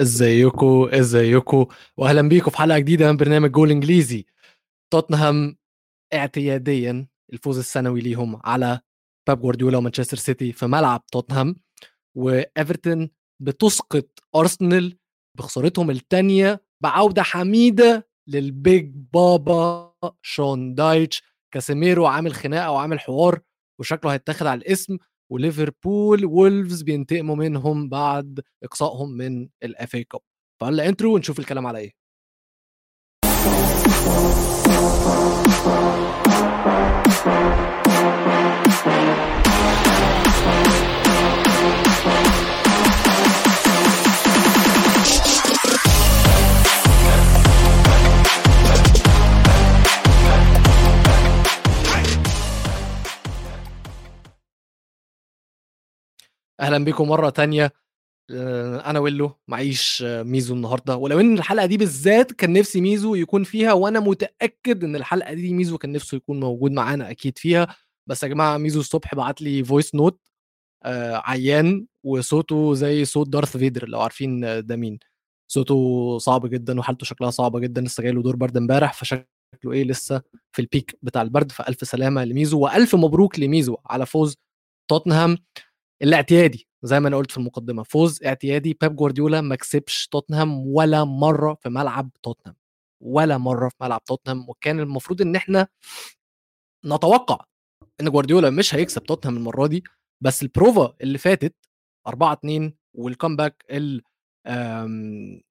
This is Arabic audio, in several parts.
ازيكم ازيكم واهلا بيكم في حلقة جديدة من برنامج جول إنجليزي. توتنهام اعتياديا الفوز السنوي ليهم على باب جوارديولا ومانشستر سيتي في ملعب توتنهام. وإيفرتون بتسقط أرسنال بخسارتهم الثانية بعودة حميدة لل big papa شون دايتش. كاسيميرو عامل خناقة وعامل حوار وشكله هيتاخد على الاسم. وليفربول وولفز بينتقموا منهم بعد إقصائهم من ال FA Cup فهلا intro ونشوف الكلام على إيه. أهلا بكم مرة تانية. آه، أنا ويلو معيش آه، ميزو النهارده. ولو إن الحلقة دي بالذات كان نفسي ميزو يكون فيها وأنا متأكد إن الحلقة دي ميزو كان نفسه يكون موجود معانا أكيد فيها. بس يا جماعة ميزو الصبح بعت لي voice note آه، عيان وصوته زي صوت دارث فيدر لو عارفين ده مين. صوته صعب جدا وحالته شكلها صعبه جدا. لسه جاي له دور برد امبارح فشكله إيه لسه في ال peak بتاع البرد. فألف سلامة لميزو وألف مبروك لميزو على فوز توتنهام. الاعتيادي زي ما أنا قلت في المقدمة فوز اعتيادي بيب جوارديولا ما كسبش توتنهام ولا مرة في ملعب توتنهام ولا مرة في ملعب توتنهام وكان المفروض إن إحنا نتوقع إن جوارديولا مش هيكسب توتنهام المرة دي بس البروفا اللي فاتت 4 2 وال comeback اللي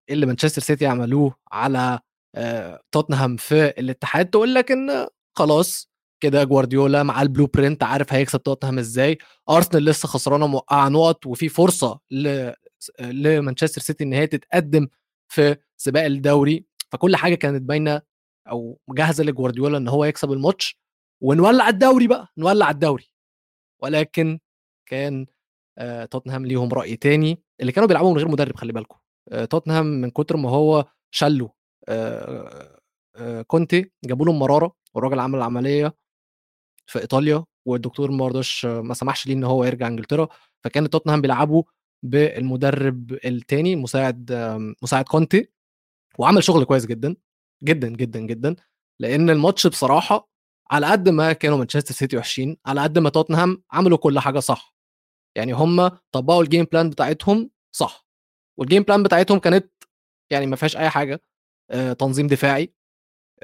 اللي مانشستر سيتي عملوه على آه، توتنهام في الاتحاد تقول لك إن خلاص كده جوارديولا مع البلو برنت عارف هيكسب توتنهام إزاي. أرسنال لسه خسرانة موقعة نقط وفي فرصة ل لمانشستر سيتي إن هي تتقدم في سباق الدوري. فكل حاجة كانت باينة أو جاهزة لجوارديولا إن هو يكسب الماتش. ونولع الدوري بقى نولع الدوري. ولكن كان آه، توتنهام ليهم رأي تاني اللي كانوا بيلعبوا من غير مدرب خلي بالكم آه، توتنهام من كتر ما هو شالوا آه، كونتي جابوا له مرارة والراجل عمل عملية في إيطاليا والدكتور ما رضاش ما سمحش ليه إن هو يرجع إنجلترا. فكان توتنهام بيلعبوا بالمدرب الثاني مساعد مساعد كونتي وعمل شغل كويس جدا جدا جدا جدا. لأن الماتش بصراحة على قد ما كانوا مانشستر سيتي وحشين على قد ما توتنهام عملوا كل حاجة صح. يعني هم طبقوا ال game plan بتاعتهم صح. وال game plan بتاعتهم كانت يعني ما فيهاش أي حاجة آه، تنظيم دفاعي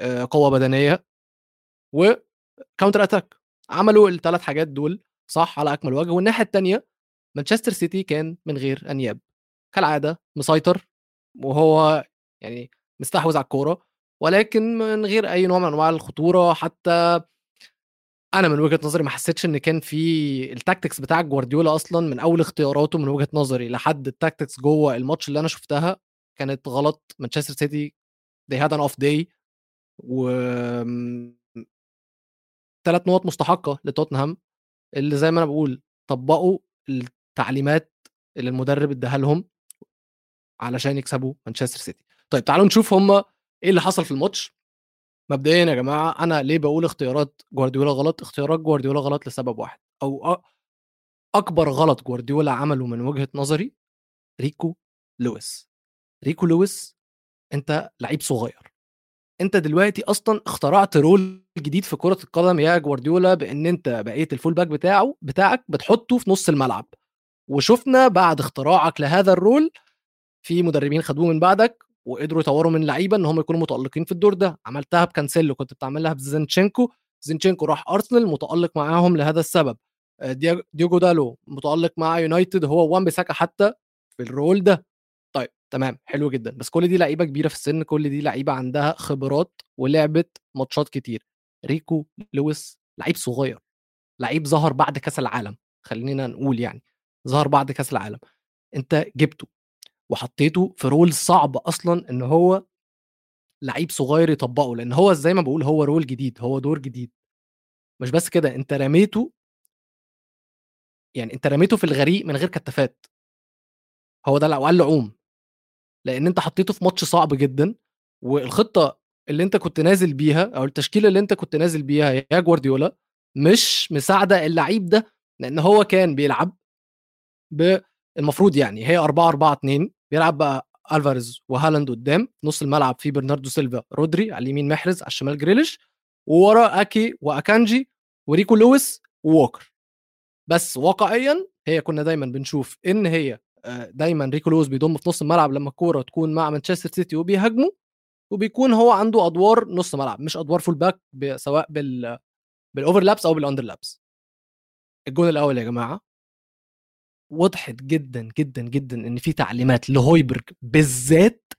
آه، قوة بدنية و counter attack عملوا الثلاث حاجات دول صح على أكمل وجه والناحية الثانية مانشستر سيتي كان من غير أنياب. كالعادة مسيطر وهو يعني مستحوذ على الكورة ولكن من غير أي نوع من أنواع الخطورة حتى أنا من وجهة نظري ما حسيتش إن كان في ال tactics بتاع جوارديولا أصلا من أول اختياراته من وجهة نظري لحد ال tactics جوه الماتش اللي أنا شفتها كانت غلط. مانشستر سيتي they had an off day و ثلاث نقط مستحقة لتوتنهام اللي زي ما أنا بقول طبقوا التعليمات اللي المدرب اداها لهم علشان يكسبوا مانشستر سيتي. طيب تعالوا نشوف هم إيه اللي حصل في الماتش. مبدئيا يا جماعة أنا ليه بقول اختيارات جوارديولا غلط؟ اختيارات جوارديولا غلط لسبب واحد أو أكبر غلط جوارديولا عمله من وجهة نظري ريكو لويس. ريكو لويس أنت لعيب صغير. انت دلوقتي أصلا اخترعت role جديد في كرة القدم يا جوارديولا بان انت بقيت ال full-back بتاعه بتاعك بتحطه في نص الملعب. وشفنا بعد اختراعك لهذا ال role في مدربين خدوه من بعدك وقدروا يطوروا من لعيبة إن هم يكونوا متألقين في الدور ده. عملتها بكانسيلو كنت بتعملها بزينشينكو. زينشينكو راح أرسنال متألق معاهم لهذا السبب. آه، ديوجو دالو متألق مع يونايتد هو وان بيساكا حتى في ال role ده. تمام حلو جدا. بس كل دي لعيبة كبيرة في السن كل دي لعيبة عندها خبرات ولعبت ماتشات كتير. ريكو لويس لعيب صغير لعيب ظهر بعد كأس العالم خلينا نقول يعني ظهر بعد كأس العالم. أنت جبته وحطيته في role صعب أصلا إن هو لعيب صغير يطبقه لأن هو زي ما بقول هو role جديد هو دور جديد. مش بس كده أنت رميته يعني أنت رميته في الغريق من غير كتافات. هو ده لو قال له عوم لأن أنت حطيته في ماتش صعب جدا والخطة اللي أنت كنت نازل بيها أو التشكيلة اللي أنت كنت نازل بيها يا جوارديولا مش مساعدة اللعيب ده لأن هو كان بيلعب المفروض يعني هي 4 4 2 بيلعب بقى ألفاريز وهالاند قدام نص الملعب في برناردو سيلفا رودري على اليمين محرز على الشمال جريليش وورا أكي وأكانجي وريكو لويس ووكر. بس واقعيا هي كنا دايما بنشوف إن هي دايما ريكو لويس بيضم في نص الملعب لما الكورة تكون مع مانشستر سيتي وبيهاجموا وبيكون هو عنده أدوار نص ملعب مش أدوار full back سواء بال بال overlaps أو بال underlaps الجون الأول يا جماعة وضحت جدا جدا جدا إن في تعليمات لهويبرج بالذات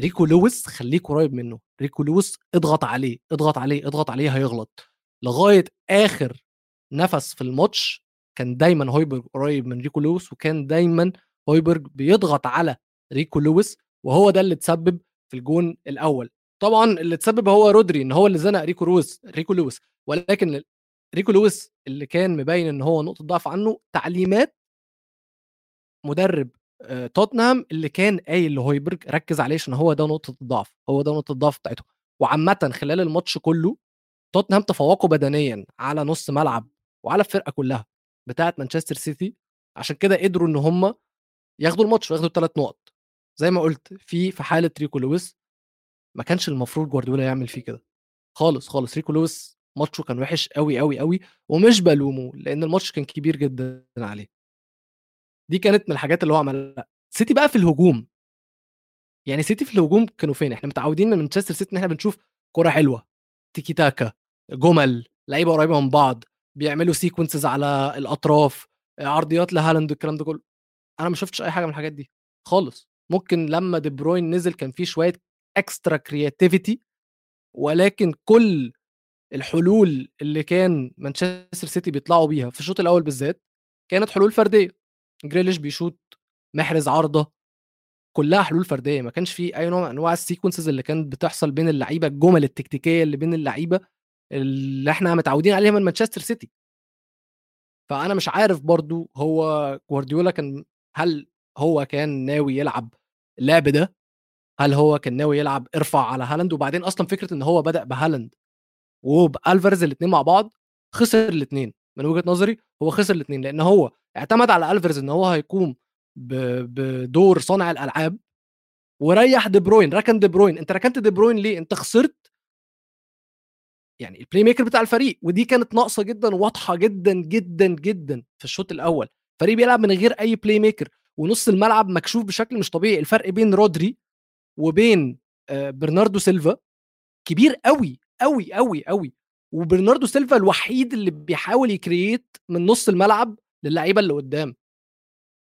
ريكو لويس خليك قريب منه. ريكو لويس اضغط عليه اضغط عليه اضغط عليه هيغلط. لغاية آخر نفس في الماتش كان دايما هويبرج قريب من ريكو لويس وكان دايما هويبرج بيضغط على ريكو لويس وهو ده اللي تسبب في الجون الأول. طبعا اللي تسبب هو رودري إن هو اللي زنق ريكو لويس ريكو لويس. ولكن ريكو لويس اللي كان مبين إن هو نقطة ضعف عنه تعليمات مدرب توتنهام اللي كان قايل لهويبرج ركز عليه عشان هو ده نقطة الضعف هو ده نقطة الضعف بتاعته وعامة خلال الماتش كله توتنهام تفوقوا بدنيا على نص ملعب وعلى الفرقة كلها بتاعة مانشستر سيتي. عشان كده قدروا إن هم ياخدوا الماتش وياخدوا الثلاث نقط. زي ما قلت في في حالة ريكو لويس ما كانش المفروض جوارديولا يعمل فيه كده. خالص خالص. ريكو لويس ماتشه كان وحش قوي قوي قوي ومش بلومه لأن الماتش كان كبير جدا عليه. دي كانت من الحاجات اللي هو عملها. سيتي بقى في الهجوم. يعني سيتي في الهجوم كانوا فين؟ إحنا متعودين من مانشستر سيتي إن إحنا بنشوف كرة حلوة تيكي تاكا جمل لعيبة قريبة من بعض بيعملوا sequences على الأطراف عرضيات لهالاند الكلام ده كله. أنا ما شفتش أي حاجة من الحاجات دي خالص. ممكن لما دي بروين نزل كان في شوية extra creativity ولكن كل الحلول اللي كان مانشستر سيتي بيطلعوا بيها في الشوط الأول بالذات كانت حلول فردية. جريليش بيشوط محرز عارضة كلها حلول فردية. ما كانش في أي نوع من أنواع ال sequences اللي كانت بتحصل بين اللعيبة الجمل التكتيكية اللي بين اللعيبة اللي إحنا متعودين عليها من مانشستر سيتي. فأنا مش عارف برضو هو جوارديولا كان هل هو كان ناوي يلعب اللعب ده؟ هل هو كان ناوي يلعب؟ ارفع على هالاند. وبعدين أصلا فكرة إن هو بدأ بهالاند وبألفاريز الاثنين مع بعض خسر الاثنين من وجهة نظري هو خسر الاثنين لأن هو اعتمد على ألفاريز إن هو هيقوم بدور صانع الألعاب وريح دي بروين ركن دي بروين. أنت ركنت دي بروين ليه؟ أنت خسرت يعني ال playmaker بتاع الفريق ودي كانت ناقصة جدا واضحة جدا جدا جدا في الشوط الأول. فريق بيلعب من غير أي playmaker ونص الملعب مكشوف بشكل مش طبيعي. الفرق بين رودري وبين آه، برناردو سيلفا كبير قوي قوي قوي قوي وبرناردو سيلفا الوحيد اللي بيحاول ي create من نص الملعب للعيبة اللي قدام.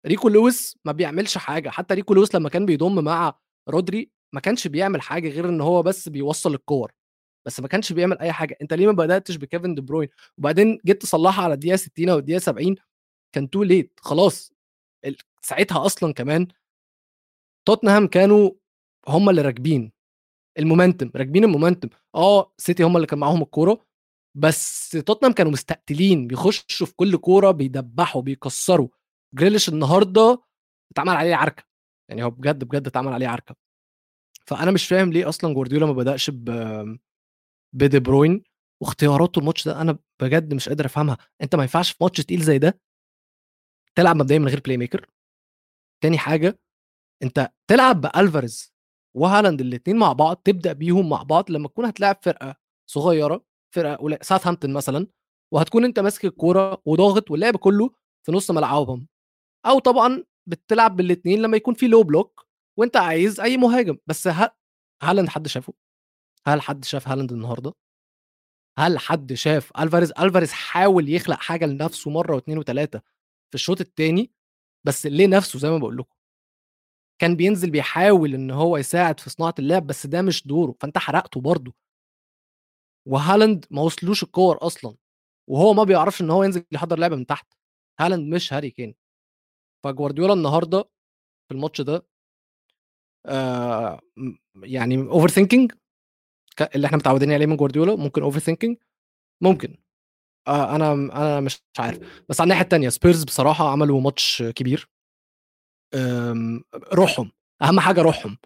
ريكو لويس ما بيعملش حاجة. حتى ريكو لويس لما كان بيضم مع رودري ما كانش بيعمل حاجة غير إن هو بس بيوصل الكور بس ما كانش بيعمل أي حاجة. أنت ليه ما بدأتش بكيفن دي بروين؟ وبعدين جيت تصلحها على الدقيقة 60 أو الدقيقة 70 كان too late خلاص. ساعتها أصلا كمان توتنهام كانوا هم اللي راكبين ال momentum راكبين ال momentum. آه سيتي هم اللي كان معاهم الكورة بس توتنهام كانوا مستقتلين بيخشوا في كل كورة بيدبحوا بيكسروا. جريليش النهارده اتعمل عليه عركة يعني هو بجد بجد اتعمل عليه عركة. فأنا مش فاهم ليه أصلا جوارديولا ما بدأش ب بدي بروين واختياراته الماتش ده أنا بجد مش قادر أفهمها. أنت ما ينفعش في ماتش تقيل زي ده تلعب مبدئيا من غير playmaker تاني حاجة أنت تلعب بألفاريز وهالاند الاثنين مع بعض تبدأ بيهم مع بعض لما تكون هتلاعب فرقة صغيرة فرقة ساوثهامبتون مثلا وهتكون أنت ماسك الكورة وضاغط واللعب كله في نص ملعبهم. أو طبعا بتلعب بالاثنين لما يكون في low block وأنت عايز أي مهاجم. بس هالاند حد شافه؟ هل حد شاف هالاند النهارده؟ هل حد شاف ألفاريز؟ ألفاريز حاول يخلق حاجة لنفسه مرة واثنين وثلاثه في الشوط الثاني بس ليه نفسه زي ما بقول لكم. كان بينزل بيحاول إن هو يساعد في صناعة اللعب بس ده مش دوره فأنت حرقته برضه. وهالاند ما وصلوش الكور أصلا وهو ما بيعرفش إن هو ينزل يحضر لعبة من تحت. هالاند مش هاري كين. فجوارديولا النهارده في الماتش ده آه يعني overthinking اللي إحنا متعودين عليه من جوارديولا ممكن overthinking ممكن. آه أنا أنا مش عارف. بس على الناحية الثانية سبيرز بصراحة عملوا ماتش كبير. روحهم. أهم حاجة روحهم.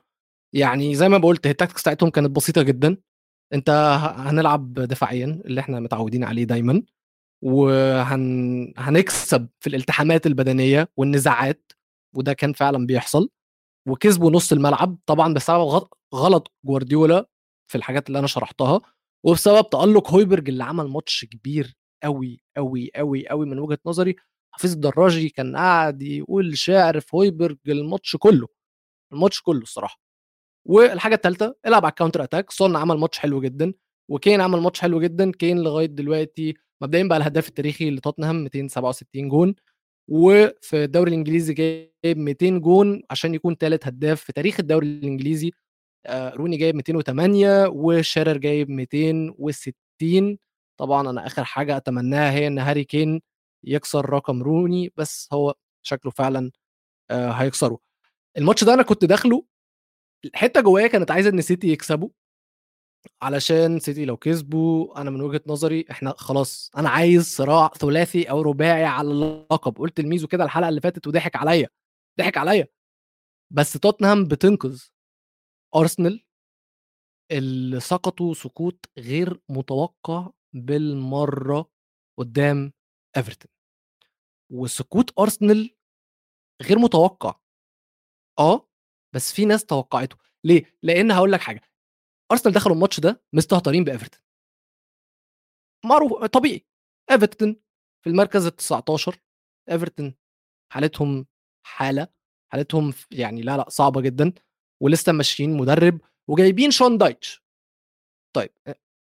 يعني زي ما قلت ال tactics بتاعتهم كانت بسيطة جدا. أنت هنلعب دفاعيا اللي إحنا متعودين عليه دايما. وهنكسب في الالتحامات البدنية والنزاعات وده كان فعلا بيحصل. وكسبوا نص الملعب طبعا بسبب غلط جوارديولا في الحاجات اللي أنا شرحتها. وبسبب تألق هويبرج اللي عمل ماتش كبير قوي قوي قوي قوي من وجهة نظري. حفيظ الدراجي كان قاعد يقول شعر في هويبرج الماتش كله الماتش كله الصراحة. والحاجة الثالثه العب على ال counter attack سون عمل ماتش حلو جدا وكين عمل ماتش حلو جدا. كين لغاية دلوقتي مبدئيا بقى الهداف التاريخي لتوتنهام 267 جون. وفي الدوري الإنجليزي جايب 200 جون عشان يكون ثالث هداف في تاريخ الدوري الإنجليزي. آه، روني جايب 208 وشيرر جايب 260 طبعا أنا آخر حاجة أتمناها هي إن هاري كين يكسر رقم روني بس هو شكله فعلا آه، هيكسره. الماتش ده أنا كنت داخله الحته جوايا كانت عايزة إن سيتي يكسبوا علشان سيتي لو كسبوا أنا من وجهة نظري إحنا خلاص أنا عايز صراع ثلاثي أو رباعي على اللقب. قلت لميزو كده الحلقة اللي فاتت وضحك عليا ضحك عليا. بس توتنهام بتنقذ أرسنال اللي سقطوا سقوط غير متوقع بالمرة قدام ايفرتون وسقوط ارسنال غير متوقع. آه بس في ناس توقعته. ليه؟ لأن هقول لك حاجة. ارسنال دخلوا الماتش ده مستهترين بايفرتون معروف طبيعي. ايفرتون في المركز ال 19 ايفرتون حالتهم حالة حالتهم يعني لا لا صعبة جدا. ولسه ماشيين مدرب وجايبين شون دايتش طيب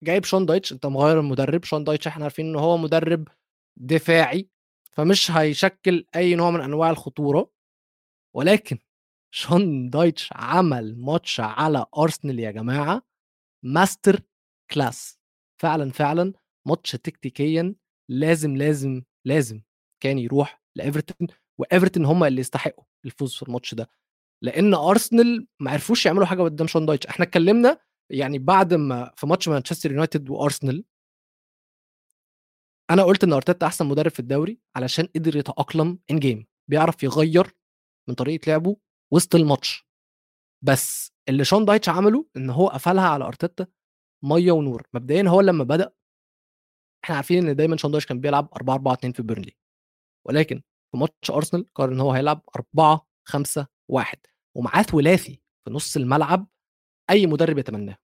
جايب شون دايتش أنت مغير المدرب شون دايتش إحنا عارفين ان هو مدرب دفاعي فمش هيشكل أي نوع من أنواع الخطورة. ولكن شون دايتش عمل ماتش على أرسنال يا جماعة master class. فعلا فعلا ماتش تكتيكيا لازم لازم لازم كان يروح لإيفرتون وإيفرتون هم اللي يستحقوا الفوز في الماتش ده. لأن أرسنال ما عرفوش يعملوا حاجة قدام شون دايتش. إحنا اتكلمنا يعني بعد ما في ماتش مانشستر يونايتد وأرسنال أنا قلت إن أرتيتا أحسن مدرب في الدوري علشان قدر يتأقلم in-game بيعرف يغير من طريقة لعبه وسط الماتش. بس اللي شون دايتش عمله إن هو قفلها على أرتيتا مية ونور. مبدئيا هو لما بدأ إحنا عارفين إن دايما شون دايتش كان بيلعب 4 4 2 في بيرنلي. ولكن في ماتش أرسنال قرر إن هو هيلعب 4 5 1 ومعاه ثلاثي في نص الملعب أي مدرب يتمناه.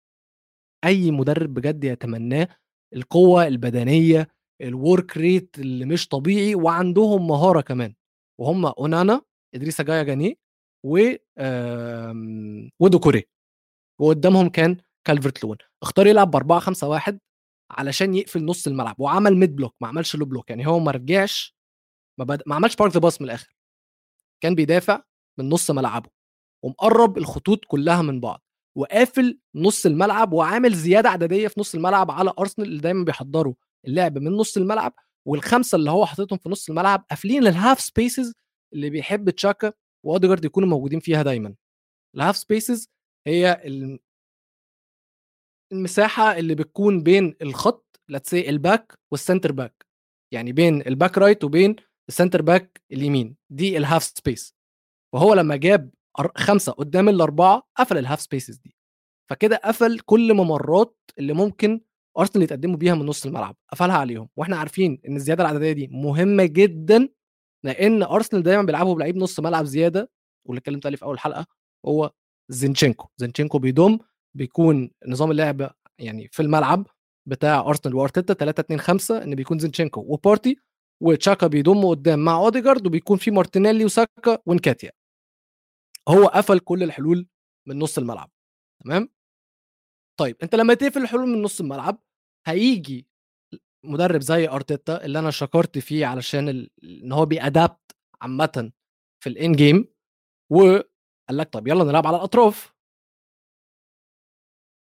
أي مدرب بجد يتمناه القوة البدنية ال work rate اللي مش طبيعي وعندهم مهارة كمان. وهم أونانا ادريسا جانا جاي و ودوكوري. وقدامهم كان كالفرت لوين. اختار يلعب ب 4 5 1 علشان يقفل نص الملعب وعمل mid block ما عملش low block يعني هو ما رجعش ما, بد... ما عملش park the bus من الآخر. كان بيدافع من نص ملعبه ومقرب الخطوط كلها من بعض. وقافل نص الملعب وعامل زيادة عددية في نص الملعب على أرسنال اللي دايما بيحضروا اللعب من نص الملعب والخمسة اللي هو حاططهم في نص الملعب قافلين ال half spaces اللي بيحب تشاكا وأوديجارد يكونوا موجودين فيها دايما. ال half spaces هي المساحة اللي بتكون بين الخط لتس ال back وال center back يعني بين ال back right وبين ال center back اليمين دي ال half space وهو لما جاب خمسة قدام الأربعة قفل ال half spaces دي. فكده قفل كل ممرات اللي ممكن أرسنال يتقدموا بيها من نص الملعب قفلها عليهم. وإحنا عارفين إن الزيادة العددية دي مهمة جدا لأن أرسنال دايما بيلعبوا بلعيب نص ملعب زيادة واللي اتكلمت عليه في أول حلقة هو زينشينكو. زينشينكو بيضم بيكون نظام اللعب يعني في الملعب بتاع أرسنال وأرتيتا 3 2 5 إن بيكون زينشينكو وبارتي وتشاكا بيضم قدام مع أوديجارد وبيكون في مارتينيلي وساكا ونكاتيا. هو قفل كل الحلول من نص الملعب تمام؟ طيب أنت لما تقفل الحلول من نص الملعب هيجي مدرب زي أرتيتا اللي أنا شكرت فيه علشان ال... إن هو بي adapt عامه في ال in-game وقال لك طب يلا نلعب على الأطراف.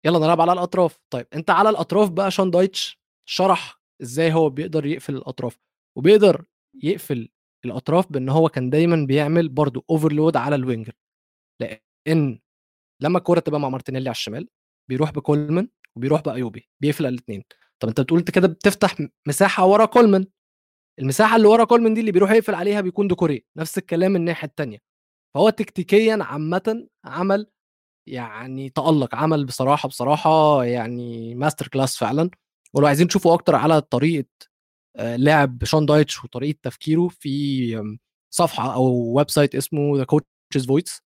يلا نلعب على الأطراف. طيب أنت على الأطراف بقى شون دايتش شرح إزاي هو بيقدر يقفل الأطراف وبيقدر يقفل الأطراف بإن هو كان دايما بيعمل برضو overload على ال winger. لإن لما الكورة تبقى مع مارتينيلي على الشمال بيروح بكولمان وبيروح بإيوبي بيقفل الاثنين طب أنت بتقول كده بتفتح مساحة ورا كولمان. المساحة اللي ورا كولمان دي اللي بيروح يقفل عليها بيكون دوكوري نفس الكلام الناحية الثانية فهو تكتيكيا عامه عمل يعني تألق عمل بصراحة بصراحة يعني master class فعلا. ولو عايزين تشوفوا أكتر على طريقة آه، لعب شون دايتش وطريقة تفكيره في صفحة أو website اسمه The Coaches' Voice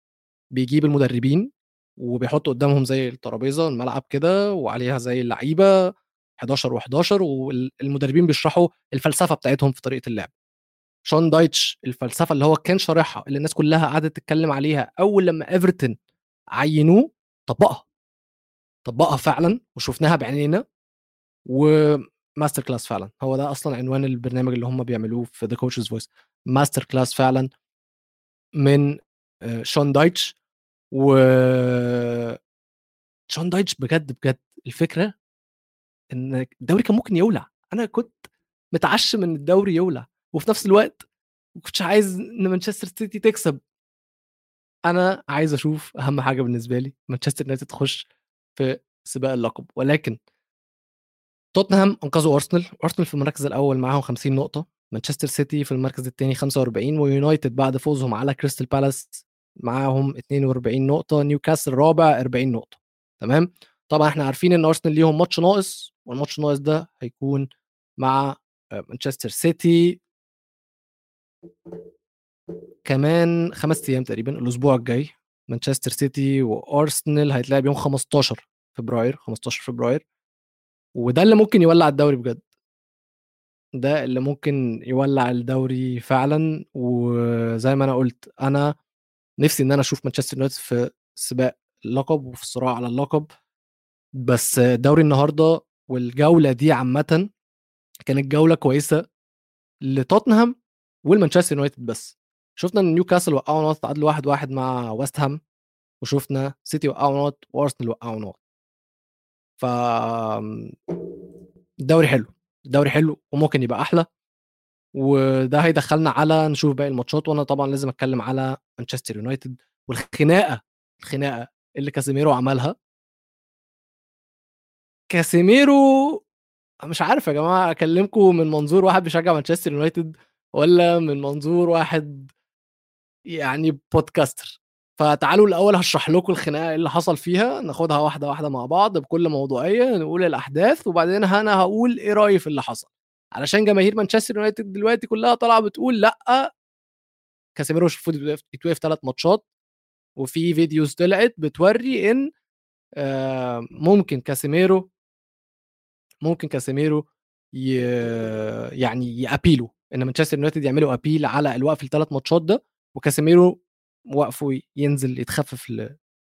بيجيب المدربين وبيحط قدامهم زي الترابيزة الملعب كده وعليها زي اللعيبة 11 و11 والمدربين بيشرحوا الفلسفة بتاعتهم في طريقة اللعب. شون دايتش الفلسفة اللي هو كان شارحها اللي الناس كلها قعدت تتكلم عليها أول لما إيفرتون عينوه طبقها. طبقها فعلا وشفناها بعينينا و master class فعلا. هو ده أصلا عنوان البرنامج اللي هم بيعملوه في The Coaches' Voice master class فعلا من شون دايتش. و شون دايتش بجد بجد الفكرة ان الدوري كان ممكن يولع. أنا كنت متعشم إن الدوري يولع وفي نفس الوقت ما كنتش عايز إن مانشستر سيتي تكسب. أنا عايز أشوف أهم حاجة بالنسبة لي مانشستر يونايتد تخش في سباق اللقب. ولكن توتنهام أنقذوا أرسنال. أرسنال في المركز الأول معاهم 50 نقطة. مانشستر سيتي في المركز الثاني 45 ويونايتد بعد فوزهم على كريستال بالاس معاهم 42 نقطة نيوكاسل رابع 40 نقطة. تمام؟ طبعا إحنا عارفين إن أرسنال ليهم ماتش ناقص والماتش الناقص ده هيكون مع مانشستر سيتي كمان خمس أيام تقريبا الأسبوع الجاي. مانشستر سيتي وأرسنال هيتلعب يوم 15 فبراير 15 فبراير. وده اللي ممكن يولع الدوري بجد. ده اللي ممكن يولع الدوري فعلا. وزي ما أنا قلت أنا نفسي إن أنا أشوف مانشستر يونايتد في سباق اللقب وفي الصراع على اللقب. بس دوري النهارده والجولة دي عامه كانت جولة كويسة لتوتنهام والمانشستر يونايتد بس. شفنا إن نيوكاسل وقعوا نقط تعادلوا واحد واحد مع ويست هام. وشفنا سيتي وقعوا نقط وأرسنال وقعوا نقط. ف الدوري حلو. الدوري حلو وممكن يبقى أحلى. وده هيدخلنا على نشوف باقي الماتشات وأنا طبعا لازم أتكلم على مانشستر يونايتد والخناقة الخناقة اللي كازيميرو عملها. كاسيميرو مش عارف يا جماعة أكلمكم من منظور واحد بيشجع مانشستر يونايتد ولا من منظور واحد يعني podcaster فتعالوا الأول هشرح لكم الخناقة اللي حصل فيها ناخدها واحدة واحدة مع بعض بكل موضوعية نقول الأحداث وبعدين أنا هقول إيه رأيي في اللي حصل علشان جماهير مانشستر يونايتد دلوقتي كلها طالعة بتقول لأ كاسيميرو المفروض يتوقف ثلاث ماتشات وفي videos طلعت بتوري إن ممكن كاسيميرو ممكن كاسيميرو. يعني ي appealوا إن مانشستر يونايتد يعملوا appeal على الوقف الثلاث ماتشات ده وكاسيميرو وقفه ينزل يتخفف.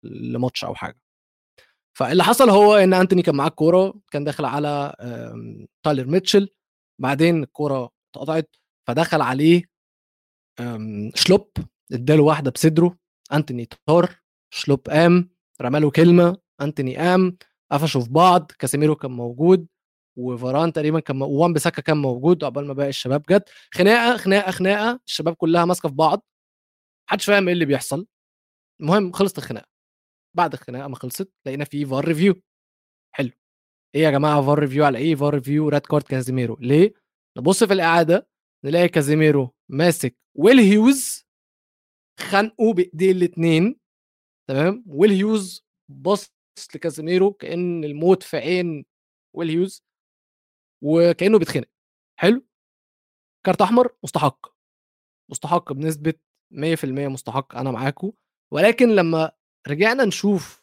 لماتش أو حاجة. فاللي حصل هو إن أنتوني كان معاه الكوره كان داخل على تايلر ميتشل بعدين الكورة اتقطعت فدخل عليه شلوب اداله واحدة بصدره أنتوني طار شلوب قام رماله كلمة أنتوني قام قفشوا في بعض كاسيميرو كان موجود وفاران تقريبا كان وان بسكه كان موجود عقبال ما باقي الشباب جت. خناقة خناقة خناقة الشباب كلها ماسكة في بعض. محدش فاهم إيه اللي بيحصل. المهم خلصت الخناقة. بعد الخناقة ما خلصت لقينا في VAR review. حلو. إيه يا جماعة VAR review على إيه؟ VAR review red card كازيميرو. ليه؟ نبص في الإعادة نلاقي كازيميرو ماسك ويل هيوز خانقه بايديه الاثنين تمام؟ ويل هيوز بص لكازيميرو كأن الموت في عين ويل هيوز وكأنه بيتخنق. حلو؟ كارت أحمر مستحق. مستحق بنسبة 100% مستحق أنا معاكم ولكن لما رجعنا نشوف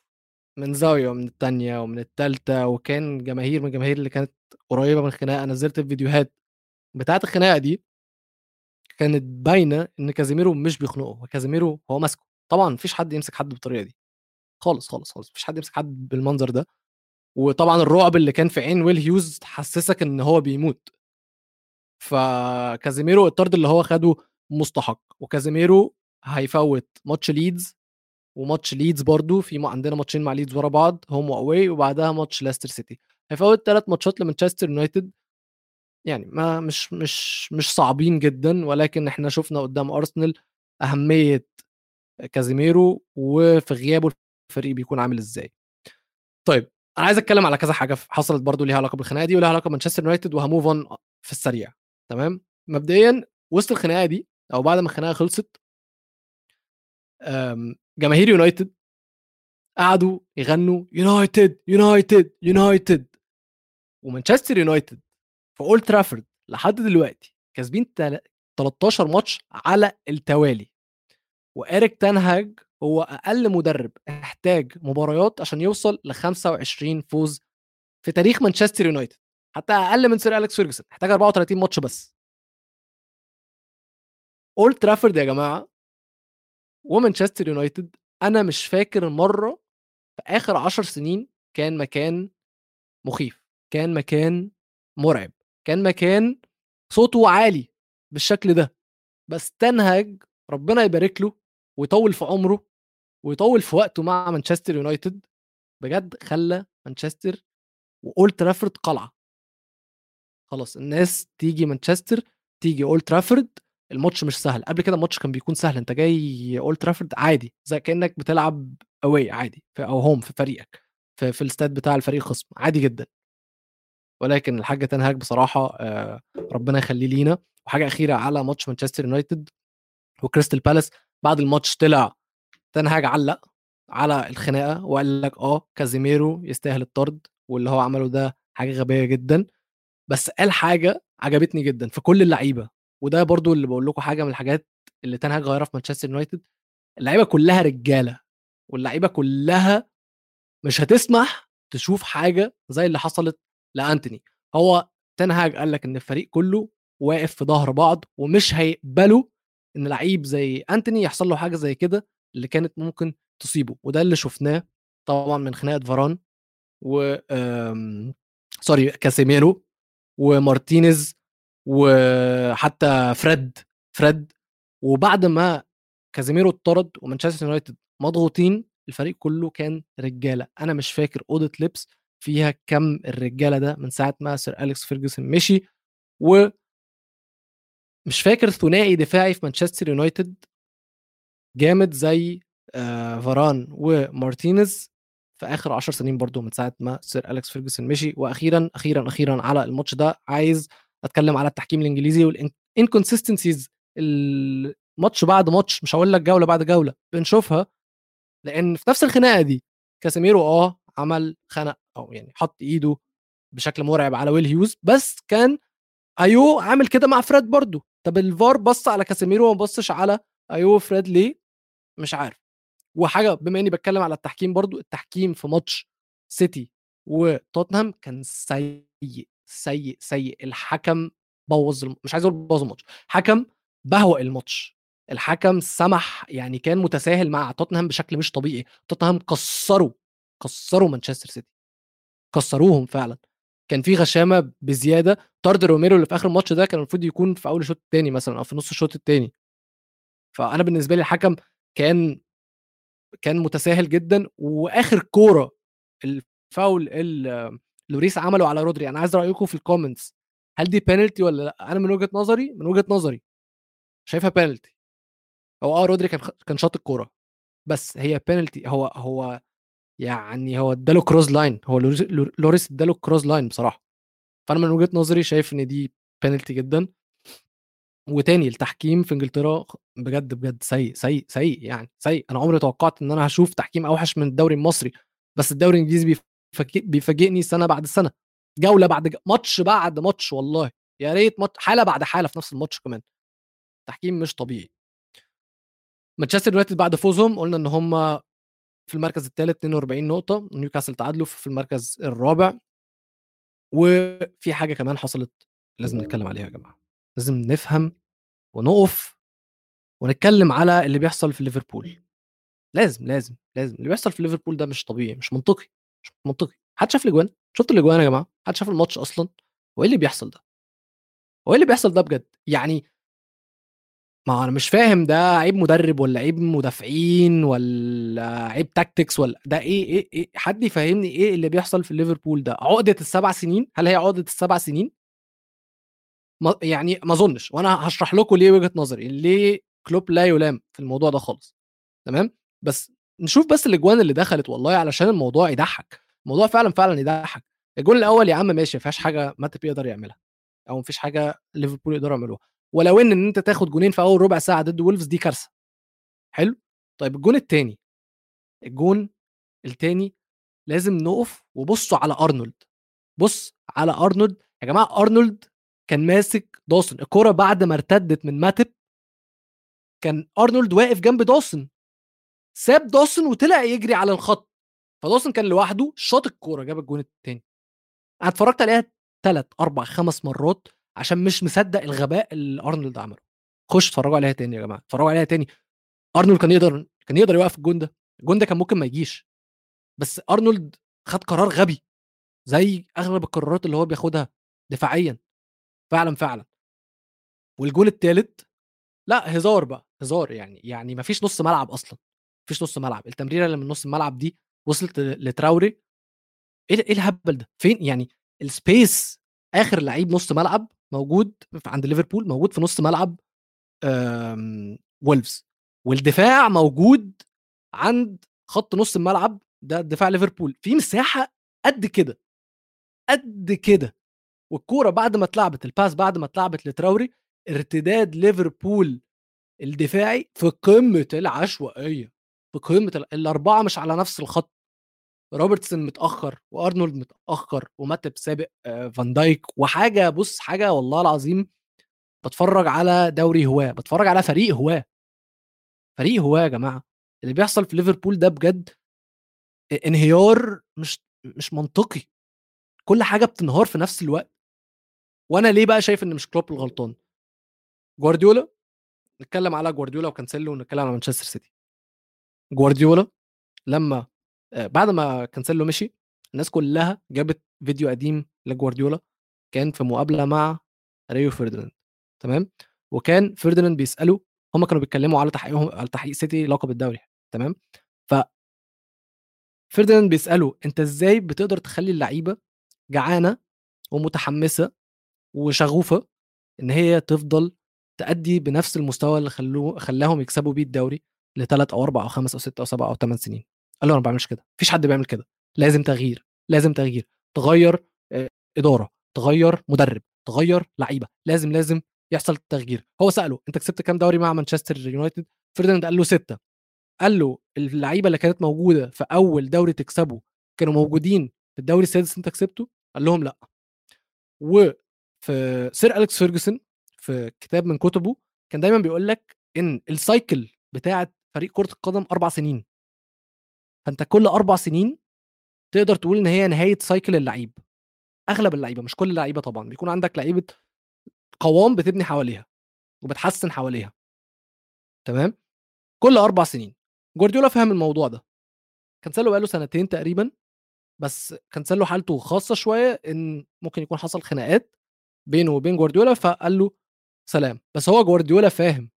من زاوية ومن الثانية ومن الثالثه وكان جماهير من الجماهير اللي كانت قريبة من الخناقة نزلت الفيديوهات بتاعة الخناقة دي كانت باينة إن كازيميرو مش بيخنقه كازيميرو هو ماسكه. طبعا مفيش حد يمسك حد بالطريقة دي. خالص خالص خالص مفيش حد يمسك حد بالمنظر ده. وطبعا الرعب اللي كان في عين ويل هيوز حسسك إن هو بيموت. فكازيميرو الطرد اللي هو خده مستحق. وكازيميرو هيفوت ماتش ليدز وماتش ليدز برضو في عندنا ماتشين مع ليدز ورا بعض home و away وبعدها ماتش لاستر سيتي. هيفوت ثلاث ماتشات لمانشستر يونايتد. يعني ما مش مش مش صعبين جدا ولكن إحنا شفنا قدام أرسنال أهمية كازيميرو وفي غيابه الفريق بيكون عامل إزاي. طيب أنا عايز أتكلم على كذا حاجة حصلت برضو ليها علاقة بالخناقة دي وليها علاقة بمانشستر يونايتد وه move on في السريع. تمام؟ مبدئيا وسط الخناقة دي أو بعد ما الخناقة خلصت جماهير يونايتد قعدوا يغنوا يونايتد يونايتد يونايتد. ومانشستر يونايتد في أولد ترافورد لحد دلوقتي كاسبين 13 ماتش على التوالي. واريك تنهاج هو أقل مدرب احتاج مباريات عشان يوصل ل25 فوز في تاريخ مانشستر يونايتد. حتى أقل من سير أليكس فيرجسون احتاج 34 ماتش بس. اولد ترافورد يا جماعة ومانشستر يونايتد أنا مش فاكر مرة في آخر 10 سنين كان مكان مخيف كان مكان مرعب كان مكان صوته عالي بالشكل ده. بس تنهج ربنا يبارك له ويطول في عمره ويطول في وقته مع مانشستر يونايتد بجد خلى مانشستر واولد ترافورد قلعة. خلاص الناس تيجي مانشستر تيجي اولد ترافورد الماتش مش سهل. قبل كده الماتش كان بيكون سهل. أنت جاي أولد ترافورد عادي زي كأنك بتلعب away عادي أو home في فريقك في, في الاستاد بتاع الفريق الخصم عادي جدا. ولكن الحاج تنهاج بصراحة آه، ربنا يخليه لينا. وحاجة أخيرة على ماتش مانشستر يونايتد وكريستال بالاس. بعد الماتش طلع تنهاج علق على الخناقة وقال لك آه كازيميرو يستاهل الطرد واللي هو عمله ده حاجة غبية جدا. بس قال حاجة عجبتني جدا في كل اللعيبة. وده برضو اللي بقول لكم حاجة من الحاجات اللي تنهاج غيرها في مانشستر يونايتد اللعيبة كلها رجالة واللعيبة كلها مش هتسمح تشوف حاجة زي اللي حصلت لأنتوني. هو تنهاج قال لك إن الفريق كله واقف في ظهر بعض ومش هيقبلوا إن لعيب زي أنتوني يحصل له حاجة زي كده اللي كانت ممكن تصيبه. وده اللي شفناه طبعا من خناقة فاران و sorry كاسيميرو ومارتينيز وحتى فريد فريد وبعد ما كازيميرو اتطرد ومانشستر يونايتد مضغوطين الفريق كله كان رجالة. أنا مش فاكر أوضة لبس فيها كم الرجالة ده من ساعة ما سير أليكس فيرجسون مشي و مش فاكر ثنائي دفاعي في مانشستر يونايتد جامد زي آه فاران ومارتينيز في آخر 10 سنين برضو من ساعة ما سير أليكس فيرجسون مشي. وأخيرا أخيرا أخيرا على الماتش ده عايز أتكلم على التحكيم الإنجليزي وال inconsistencies الماتش بعد ماتش مش هقول لك جولة بعد جولة بنشوفها لأن في نفس الخناقة دي كاسيميرو آه عمل خنق أو يعني حط إيده بشكل مرعب على ويل هيوز بس كان أيو عامل كده مع فريد برضو طب الفار بص على كاسيميرو وما بصش على أيو فريد ليه؟ مش عارف. وحاجة بما إني بتكلم على التحكيم برضو التحكيم في ماتش سيتي وتوتنهام كان سيء. سيء سيء. الحكم بوظ الم... مش عايز أقول بوظ الماتش حكم بهوأ الماتش. الحكم سمح يعني كان متساهل مع توتنهام بشكل مش طبيعي. توتنهام كسروا كسروا مانشستر سيتي. كسروهم فعلا. كان في غشامة بزيادة. طرد روميرو اللي في آخر الماتش ده كان المفروض يكون في أول الشوط الثاني مثلا أو في نص الشوط الثاني فأنا بالنسبة لي الحكم كان كان متساهل جدا. وآخر كورة الفاول لوريس عمله على رودري. أنا عايز رأيكم في ال comments هل دي بينالتي ولا لأ؟ أنا من وجهة نظري من وجهة نظري شايفها بينالتي هو آه رودري كان كان شاط الكورة. بس هي بينالتي هو هو يعني هو اداله clothesline هو لوريس اداله clothesline بصراحة. فأنا من وجهة نظري شايف إن دي بينالتي جدا. وتاني التحكيم في إنجلترا بجد بجد سيء سيء سيء يعني سيء. أنا عمري توقعت إن أنا هشوف تحكيم أوحش من الدوري المصري. بس الدوري الإنجليزي بيفاجئني سنة بعد سنة جولة بعد ج... ماتش بعد ماتش والله يا ريت ماتش حالة بعد حالة في نفس الماتش كمان. تحكيم مش طبيعي. مانشستر يونايتد بعد فوزهم قلنا إن هم في المركز الثالث 42 نقطة نيوكاسل تعادلوا في المركز الرابع. وفي حاجة كمان حصلت لازم نتكلم عليها يا جماعة. لازم نفهم ونقف ونتكلم على اللي بيحصل في ليفربول. لازم لازم لازم. اللي بيحصل في ليفربول ده مش طبيعي مش منطقي. مش منطقي. حد شاف الأجوان؟ شفت الأجوان يا جماعة؟ حد شاف الماتش أصلا؟ هو إيه اللي بيحصل ده؟ هو إيه اللي بيحصل ده بجد؟ يعني ما أنا مش فاهم ده عيب مدرب ولا عيب مدافعين ولا عيب تاكتكس ولا ده إيه إيه, إيه؟ حد يفهمني إيه اللي بيحصل في ليفربول ده؟ عقدة السبع سنين؟ هل هي عقدة السبع سنين؟ ما يعني ما أظنش. وأنا هشرح لكم ليه وجهة نظري. ليه كلوب لا يلام في الموضوع ده خالص. تمام؟ بس نشوف بس الأجوان اللي دخلت والله علشان الموضوع يضحك. الموضوع فعلا فعلا يضحك. الجول الأول يا عم ماشي ما فيهاش حاجة ماتب يقدر يعملها أو ما فيش حاجة ليفربول يقدروا يعملوها. ولو إن إن أنت تاخد جونين في أول ربع ساعة ضد وولفز دي كارثة. حلو؟ طيب الجون الثاني الجون الثاني لازم نقف وبصوا على أرنولد. بص على أرنولد. يا جماعة أرنولد كان ماسك دوسن الكوره بعد ما ارتدت من ماتب كان أرنولد واقف جنب دوسن ساب دوسن وطلع يجري على الخط. فدوسن كان لوحده شاط الكورة جاب الجون التاني. أنا اتفرجت عليها ثلاث أربع خمس مرات عشان مش مصدق الغباء اللي أرنولد عمله. خش اتفرجوا عليها تاني يا جماعة اتفرجوا عليها تاني. أرنولد كان يقدر كان يقدر يوقف الجون ده. الجون ده كان ممكن ما يجيش. بس أرنولد خد قرار غبي زي أغلب القرارات اللي هو بياخدها دفاعيا. فعلا فعلا. والجول الثالث لأ هزار بقى هزار يعني يعني ما فيش نص ملعب أصلا. ما فيش نص ملعب التمريرة اللي من نص الملعب دي وصلت لتراوري. إيه إيه الهبل ده؟ فين يعني ال space آخر لعيب نص ملعب موجود عند ليفربول موجود في نص ملعب وولفز. والدفاع موجود عند خط نص الملعب ده دفاع ليفربول. في مساحة قد كده قد كده. والكورة بعد ما اتلعبت ال pass بعد ما اتلعبت لتراوري ارتداد ليفربول الدفاعي في قمة العشوائية. هم الأربعة مش على نفس الخط. روبرتسون متأخر وأرنولد متأخر وماتب سابق آه، فان دايك وحاجة بص حاجة والله العظيم بتفرج على دوري هواه بتفرج على فريق هواه فريق هواه يا جماعة اللي بيحصل في ليفربول ده بجد انهيار مش مش منطقي. كل حاجة بتنهار في نفس الوقت. وأنا ليه بقى شايف إن مش كلوب الغلطان؟ جوارديولا؟ نتكلم على جوارديولا وكانسيلو ونتكلم على مانشستر سيتي. جوارديولا لما آه، بعد ما كانسيلو مشي الناس كلها جابت فيديو قديم لجوارديولا كان في مقابلة مع ريو فرديناند تمام؟ وكان فرديناند بيساله هم كانوا بيتكلموا على تحقيقهم على تحقيق سيتي لقب الدوري تمام؟ ف فرديناند بيساله أنت إزاي بتقدر تخلي اللعيبة جعانة ومتحمسة وشغوفة إن هي تفضل تأدي بنفس المستوى اللي خلوه خلاهم يكسبوا بيه الدوري؟ لثلاث أو أربع أو خمس أو ست أو سبع أو ثمان سنين. قال له أنا ما بعملش كده. مفيش حد بيعمل كده. لازم تغيير لازم تغيير. تغير إدارة تغير مدرب تغير لعيبة. لازم لازم يحصل تغيير. هو سأله أنت كسبت كام دوري مع مانشستر يونايتد؟ فرديناند قال له ستة. قال له اللعيبة اللي كانت موجودة في أول دوري تكسبه كانوا موجودين في الدوري السادس أنت كسبته؟ قال لهم لأ. وفي سير أليكس فيرجسون في كتاب من كتبه كان دايما بيقول لك إن ال cycle بتاعة فريق كرة القدم أربع سنين. فأنت كل أربع سنين تقدر تقول إن هي نهاية cycle اللعيب أغلب اللعيبة مش كل اللعيبة طبعا بيكون عندك لعيبة قوام بتبني حواليها وبتحسن حواليها. تمام؟ كل أربع سنين. جوارديولا فهم الموضوع ده. كانسيلو بقاله سنتين تقريبا بس كانسيلو حالته خاصة شوية إن ممكن يكون حصل خناقات بينه وبين جوارديولا فقال له سلام. بس هو جوارديولا فاهم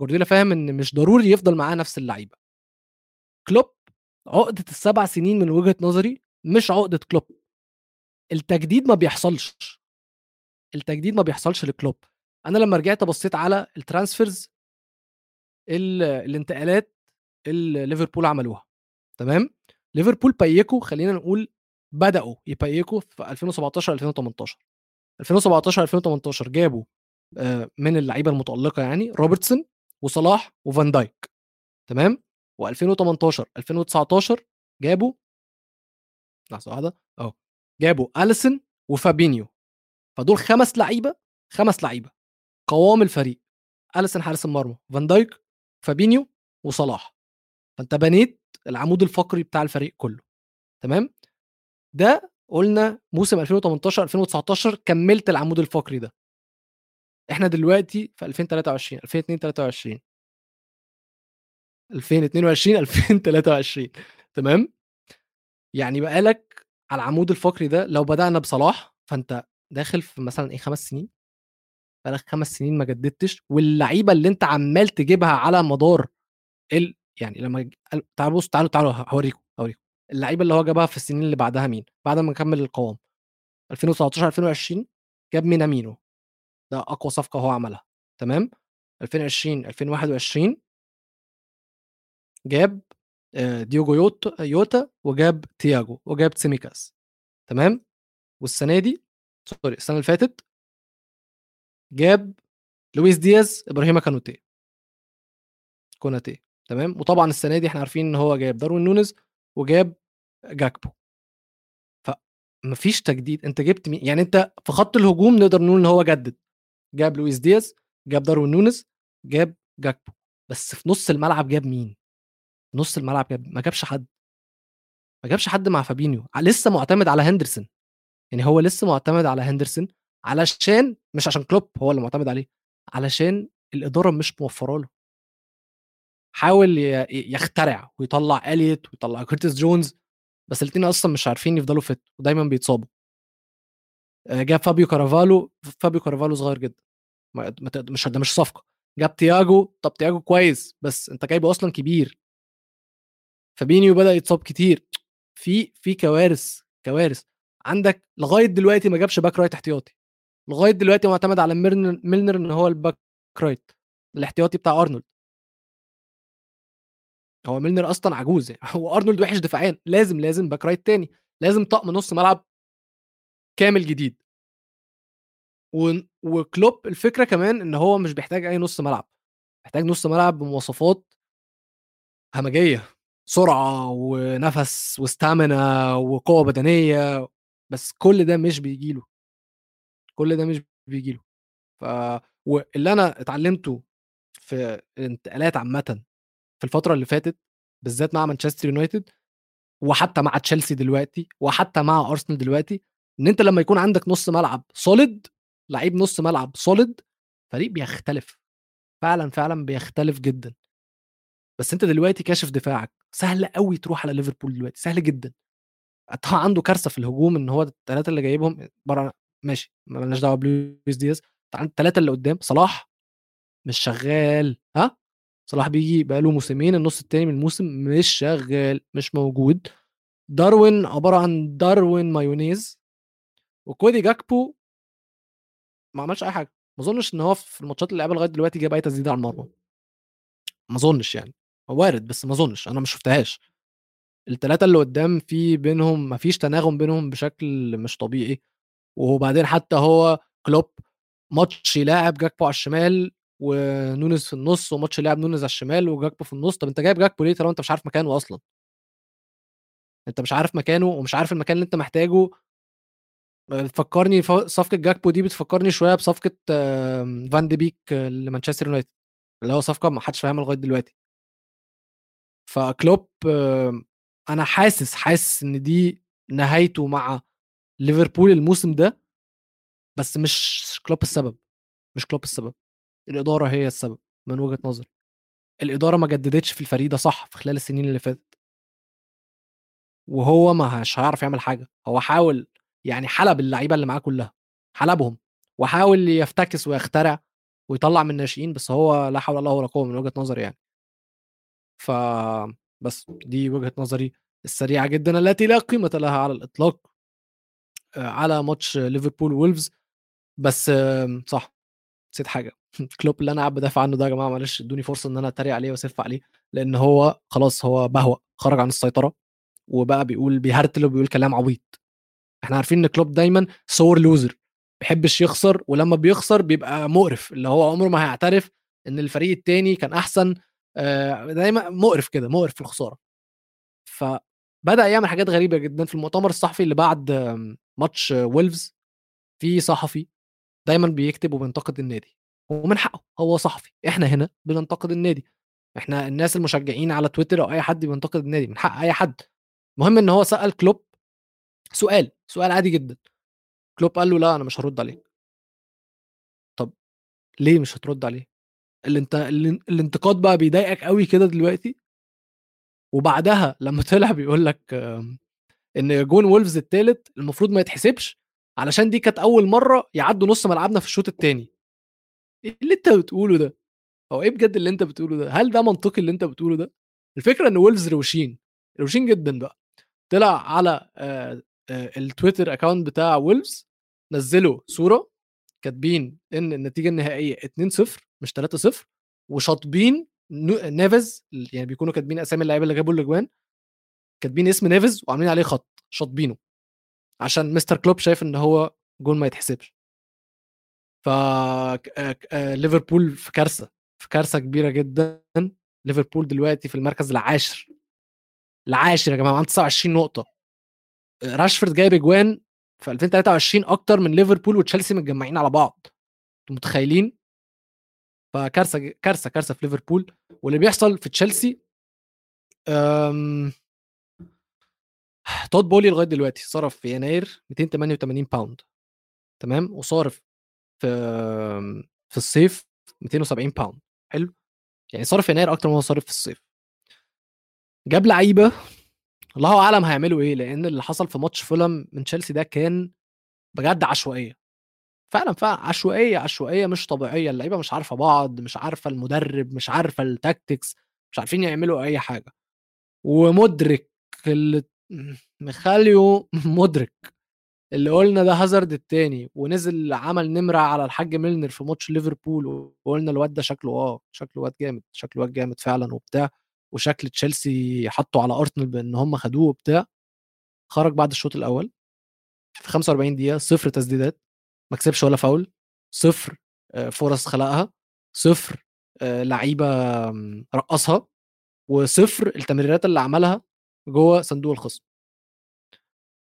جوارديولا فاهم إن مش ضروري يفضل معاه نفس اللعيبة. كلوب عقدة السبع سنين من وجهة نظري مش عقدة كلوب. التجديد ما بيحصلش. التجديد ما بيحصلش لكلوب. أنا لما رجعت بصيت على ال transfers الانتقالات اللي ليفربول عملوها. تمام؟ ليفربول peak وا خلينا نقول بدأوا ي peak وا في 2017 2018 2017 2018 جابوا آه، من اللعيبة المتألقة يعني روبرتسون وصلاح وفان دايك تمام؟ و2018 2019 جابوا لحظة واحدة أهو جابوا اليسون وفابينيو فدول خمس لعيبة خمس لعيبة قوام الفريق اليسون حارس المرمى فان دايك فابينيو وصلاح. فأنت بنيت العمود الفقري بتاع الفريق كله تمام؟ ده قلنا موسم 2018 2019 كملت العمود الفقري ده. إحنا دلوقتي في 2023 2022 2022 2023 تمام؟ يعني بقالك على العمود الفقري ده لو بدأنا بصلاح فأنت داخل في مثلا إيه خمس سنين؟ بقالك خمس سنين ما جددتش واللعيبة اللي أنت عمال تجيبها على مدار ال... يعني لما تعالوا بصوا تعالوا تعالوا هوريكم هوريكم. اللعيبة اللي هو جابها في السنين اللي بعدها مين؟ بعد ما نكمل القوام. 2019 2020 جاب مينامينو. ده أقوى صفقة هو عملها تمام؟ 2020 2021 جاب آه، ديوجو يوتا يوتا وجاب تياجو وجاب تسيميكاس تمام؟ والسنة دي sorry السنة اللي فاتت جاب لويس دياز إبراهيم كانوتي كوناتي تمام؟ وطبعا السنة دي إحنا عارفين إن هو جاب داروين نونز وجاب جاكبو. فمفيش تجديد أنت جبت مين؟ يعني أنت في خط الهجوم نقدر نقول إن هو جدد. جاب لويس دياز جاب داروين نونز جاب جاكبو. بس في نص الملعب جاب مين؟ نص الملعب جاب ما جابش حد. ما جابش حد مع فابينيو. لسه معتمد على هندرسون. يعني هو لسه معتمد على هندرسون علشان مش عشان كلوب هو اللي معتمد عليه علشان الإدارة مش موفرة له. حاول يخترع ويطلع إليوت ويطلع كورتيس جونز بس الاثنين أصلا مش عارفين يفضلوا fit ودايما بيتصابوا. جاب فابيو كارفاليو فابيو كارفاليو صغير جدا. مش ده مش صفقة. جاب تياجو طب تياجو كويس بس أنت جايبه أصلا كبير. فابينيو بدأ يتصاب كتير. في في كوارث كوارث. عندك لغاية دلوقتي ما جابش back right احتياطي. لغاية دلوقتي معتمد على ميلنر إن هو ال back right الاحتياطي بتاع أرنولد. هو ميلنر أصلا عجوز يعني. هو أرنولد وحش دفاعيا. لازم لازم back right تاني. لازم طقم نص ملعب كامل جديد. و... وكلوب الفكرة كمان إن هو مش بيحتاج أي نص ملعب محتاج نص ملعب بمواصفات همجية سرعة ونفس وستامنا وقوة بدنية بس كل ده مش بيجي له. كل ده مش بيجي له. ف واللي أنا اتعلمته في الانتقالات عامة في الفترة اللي فاتت بالذات مع مانشستر يونايتد وحتى مع تشيلسي دلوقتي وحتى مع أرسنال دلوقتي إن أنت لما يكون عندك نص ملعب سوليد لعيب نص ملعب solid فريق بيختلف. فعلا فعلا بيختلف جدا. بس أنت دلوقتي كاشف دفاعك سهل قوي تروح على ليفربول دلوقتي سهل جدا. طبعا عنده كارثة في الهجوم إن هو الثلاثه اللي جايبهم بره ماشي مالناش دعوة بلويس دياز. الثلاثه اللي قدام صلاح مش شغال ها؟ صلاح بيجي بقاله موسمين النص التاني من الموسم مش شغال مش موجود. داروين عبارة عن داروين مايونيز. وكودي جاكبو ما عملش أي حاجة. ما أظنش إن هو في الماتشات اللي لعبها لغاية دلوقتي جاب أي تسديدة على المرمى. ما أظنش يعني. وارد بس ما أظنش. أنا ما شفتهاش. الثلاثه اللي قدام في بينهم ما فيش تناغم بينهم بشكل مش طبيعي. وبعدين حتى هو كلوب ماتش يلاعب جاكبو على الشمال ونونز في النص وماتش لعب نونز على الشمال وجاكبو في النص. طب أنت جايب جاكبو ليه طالما أنت مش عارف مكانه أصلا؟ أنت مش عارف مكانه ومش عارف المكان اللي أنت محتاجه بتفكرني صفقة جاكبو دي بتفكرني شوية بصفقة فان دي بيك لمانشستر يونايتد اللي هو صفقة ما حدش فاهمها لغاية دلوقتي. فكلوب أنا حاسس حاسس إن دي نهايته مع ليفربول الموسم ده بس مش كلوب السبب مش كلوب السبب الإدارة هي السبب من وجهة نظري. الإدارة ما جددتش في الفريق ده صح في خلال السنين اللي فاتت. وهو ما مش هيعرف يعمل حاجة هو حاول يعني حلب اللعيبة اللي معاه كلها حلبهم وحاول يفتكس ويخترع ويطلع من الناشئين بس هو لا حول الله ولا قوة من وجهة نظري يعني. ف بس دي وجهة نظري السريعة جدا التي لا قيمة لها على الإطلاق آه، على ماتش ليفربول وولفز. بس صح نسيت حاجة. كلوب اللي أنا قاعد بدافع عنه ده يا جماعة معلش إدوني فرصة إن أنا أتريق عليه وأسف عليه. لأن هو خلاص هو بهوى خرج عن السيطرة وبقى بيقول بيهرتل وبيقول كلام عبيط. إحنا عارفين إن كلوب دايما sore loser بيحبش يخسر ولما بيخسر بيبقى مقرف اللي هو عمره ما هيعترف إن الفريق التاني كان أحسن آه، دايما مقرف كده مقرف في الخسارة. فبدأ يعمل حاجات غريبة جدا في المؤتمر الصحفي اللي بعد ماتش ويلفز. في صحفي دايما بيكتب وبينتقد النادي ومن حقه هو صحفي. إحنا هنا بننتقد النادي. إحنا الناس المشجعين على تويتر أو أي حد بينتقد النادي من حق أي حد. المهم إن هو سأل كلوب سؤال. سؤال عادي جدا. كلوب قال له لا أنا مش هرد عليك. طب ليه مش هترد عليه؟ اللي انت الانتقاد بقى بيضايقك قوي كده دلوقتي؟ وبعدها لما طلع بيقول لك إن جون وولفز الثالث المفروض ما يتحسبش علشان دي كانت أول مرة يعدوا نص ملعبنا في الشوط الثاني إيه اللي انت بتقوله ده؟ هو إيه بجد اللي انت بتقوله ده؟ هل ده منطقي اللي انت بتقوله ده؟ الفكرة إن وولفز روشين روشين جدا بقى. طلع على آه، ال Twitter account بتاع وولفز نزلوا صورة كاتبين إن النتيجة النهائية 2-0 مش 3-0 وشاطبين نيفز يعني بيكونوا كاتبين أسامي اللعيبة اللي جابوا الأجوان كاتبين اسم نيفز وعاملين عليه خط شاطبينه عشان مستر كلوب شايف إن هو جول ما يتحسبش. ف ليفربول في كارثة في كارثة كبيرة جدا. ليفربول دلوقتي في المركز العاشر. العاشر يا جماعة عنده 29 نقطة. راشفورد جايب اجوان في 2023 أكتر من ليفربول وتشيلسي متجمعين على بعض. أنتوا متخيلين؟ فكارثة كارثة كارثة في ليفربول. واللي بيحصل في تشيلسي آمم تود بولي لغاية دلوقتي صرف في يناير 288 pound تمام، وصارف في في الصيف 270 pound حلو، يعني صارف في يناير أكتر ما هو صارف في الصيف. جاب لعيبة الله أعلم هيعملوا إيه، لإن اللي حصل في ماتش فولهام من تشيلسي ده كان بجد عشوائية. فعلًا، فعلًا عشوائية، عشوائية مش طبيعية، اللعيبة مش عارفة بعض، مش عارفة المدرب، مش عارفة الtactics مش عارفين يعملوا أي حاجة. ومُدرك اللي مخلّيه مُدرك اللي قُلنا ده هازارد التاني ونزل عمل نمرة على الحاج ميلنر في ماتش ليفربول وقُلنا الواد ده شكله آه، شكله واد جامد، شكله واد جامد فعلًا وبتاع، وشكل تشيلسي حطّوا على أرسنال بإن هم خدوه وبتاع، خرج بعد الشوط الأول في 45 دقيقة 0 تسديدات، ما كسبش ولا فاول، 0 آآ فرص خلقها، 0 آآ لعيبة آمم رقّصها، و0 التمريرات اللي عملها جوّه صندوق الخصم.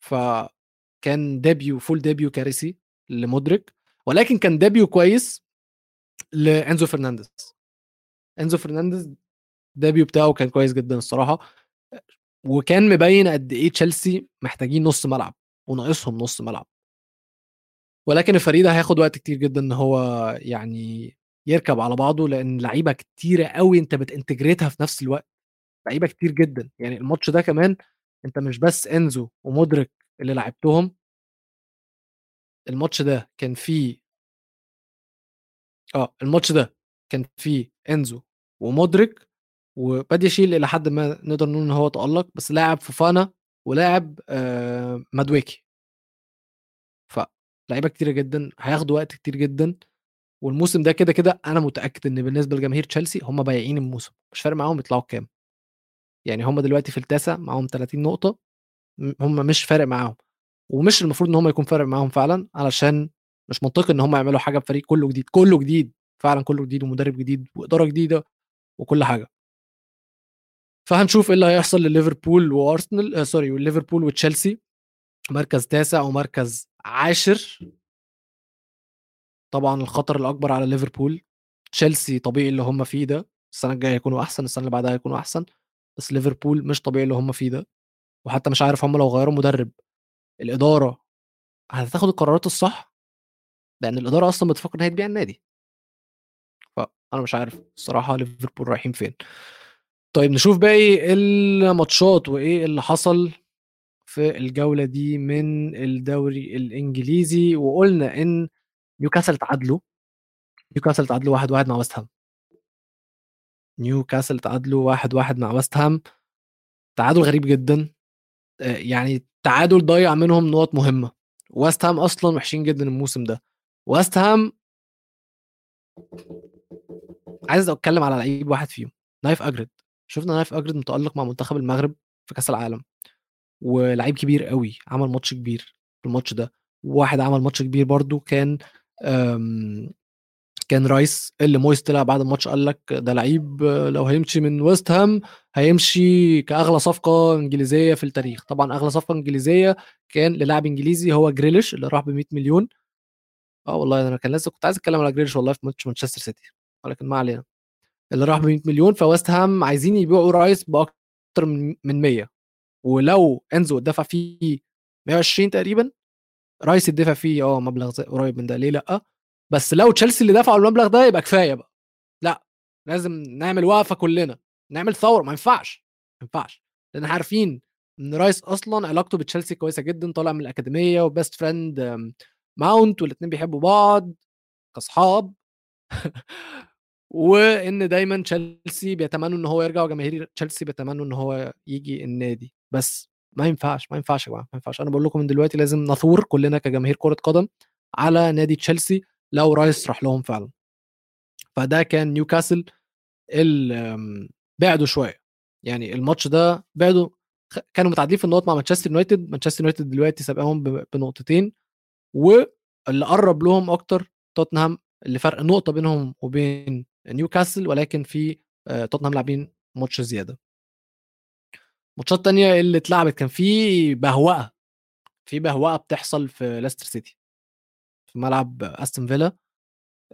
فكان debut full debut كارثي لمُدرك، ولكن كان debut كويس لإنزو فرنانديز. إنزو فرنانديز الdebut بتاعه كان كويس جدًا الصراحة، وكان مبيّن قد إيه تشيلسي محتاجين نُص ملعب، وناقصهم نُص ملعب. ولكن الفريق ده هياخد وقت كتير جدًا إن هو يعني يركب على بعضه، لإن لعيبة كتيرة أوي أنت بتintegrate في نفس الوقت، لعيبة كتير جدًا، يعني الماتش ده كمان أنت مش بس إنزو ومُدرك اللي لعبتهم الماتش ده كان فيه آه، الماتش ده كان فيه إنزو ومُدرك وبادياشيل إلى حدٍ ما نقدر نقول إن هو تألق، بس لاعب فوفانا ولاعب آآ مادويكي. فلعيبة كتيرة جدًا، هياخدوا وقت كتير جدًا، والموسم ده كده، كده أنا متأكد إن بالنسبة لجماهير تشيلسي هم بايعين الموسم، مش فارق معاهم يطلعوا بكام. يعني هم دلوقتي في التاسع معاهم 30 نقطة، م هم مش فارق معاهم، ومش المفروض إن هم يكون فارق معاهم فعلًا، علشان مش منطقي إن هم يعملوا حاجة بفريق كلّه جديد، كلّه جديد، فعلًا كلّه جديد ومدرب جديد وإدارة جديدة وكل حاجة. فهنشوف إيه اللي هيحصل لليفربول وأرسنال آآ sorry وليفربول وتشيلسي، مركز تاسع ومركز عاشر. طبعًا الخطر الأكبر على ليفربول، تشيلسي طبيعي اللي هم فيه ده، السنة الجاية هيكونوا أحسن، السنة اللي بعدها هيكونوا أحسن، بس ليفربول مش طبيعي اللي هم فيه ده، وحتى مش عارف هم لو غيّروا مدرب، الإدارة هتاخد القرارات الصح؟ لإن الإدارة أصلًا بتفكر إن هي تبيع النادي. فأنا مش عارف الصراحة ليفربول رايحين فين. طيب نشوف باقي الماتشات وإيه اللي حصل في الجولة دي من الدوري الإنجليزي، وقُلنا إن نيوكاسل اتعادلوا، نيوكاسل اتعادلوا 1-1 مع ويست هام. نيوكاسل اتعادلوا 1-1 مع ويست هام، تعادل غريب جدًا، آآ يعني تعادل ضيّع منهم نُقط مهمة، ويست هام أصلًا وحشين جدًا الموسم ده، ويست هام عايز أتكلم على لعيب واحد فيهم، نايف أجرد، شُفنا نايف أجرد متألق مع منتخب المغرب في كأس العالم، ولعيب كبير أوي، عمل ماتش كبير في الماتش ده، وواحد عمل ماتش كبير برضه كان آمم كان رايس اللي مويس طلع بعد الماتش قال لك ده لعيب لو هيمشي من ويست هام هيمشي كأغلى صفقة إنجليزية في التاريخ، طبعًا أغلى صفقة إنجليزية كان للاعب إنجليزي هو جريليش اللي راح ب100.000.000 آه والله أنا كان لسه كنت عايز أتكلم على جريليش والله في ماتش مانشستر سيتي، ولكن ما علينا، اللي راح ب100.000.000 فويست هام عايزين يبيعوا رايس بأكتر من من 100 ولو إنزو اتدفع فيه 120 تقريبًا، رايس يتدفع فيه آه مبلغ قريب من ده ليه لأ؟ بس لو تشيلسي اللي دفعوا المبلغ ده يبقى كفاية بقى، لأ لازم نعمل وقفة كلنا، نعمل ثورة ما ينفعش، ما ينفعش، إحنا عارفين إن رايس أصلًا علاقته بتشيلسي كويسة جدًا، طالع من الأكاديمية وbest friend ماونت والاتنين بيحبوا بعض كأصحاب وإن دايمًا تشيلسي بيتمنوا إن هو يرجع وجماهير تشيلسي بيتمنوا إن هو ييجي النادي، بس ما ينفعش، ما ينفعش يا جماعة، ما ينفعش، أنا باقول لكم من دلوقتي لازم نثور كلنا كجماهير كرة قدم على نادي تشيلسي لو رايس راح لهم فعلًا. فده كان نيوكاسل بعدوا شوية، يعني الماتش ده بعدوا كانوا متعادلين في النقط مع مانشستر يونايتد، مانشستر يونايتد دلوقتي سابقاهم بنقطتين، واللي قرّب لهم أكتر توتنهام اللي فرق نقطة بينهم وبين نيوكاسل ولكن في آآ توتنهام لاعبين ماتش زيادة. ماتشات تانية اللي اتلعبت كان في بهوقة، في بهوقة بتحصل في ليستر سيتي، في ملعب أستون فيلا.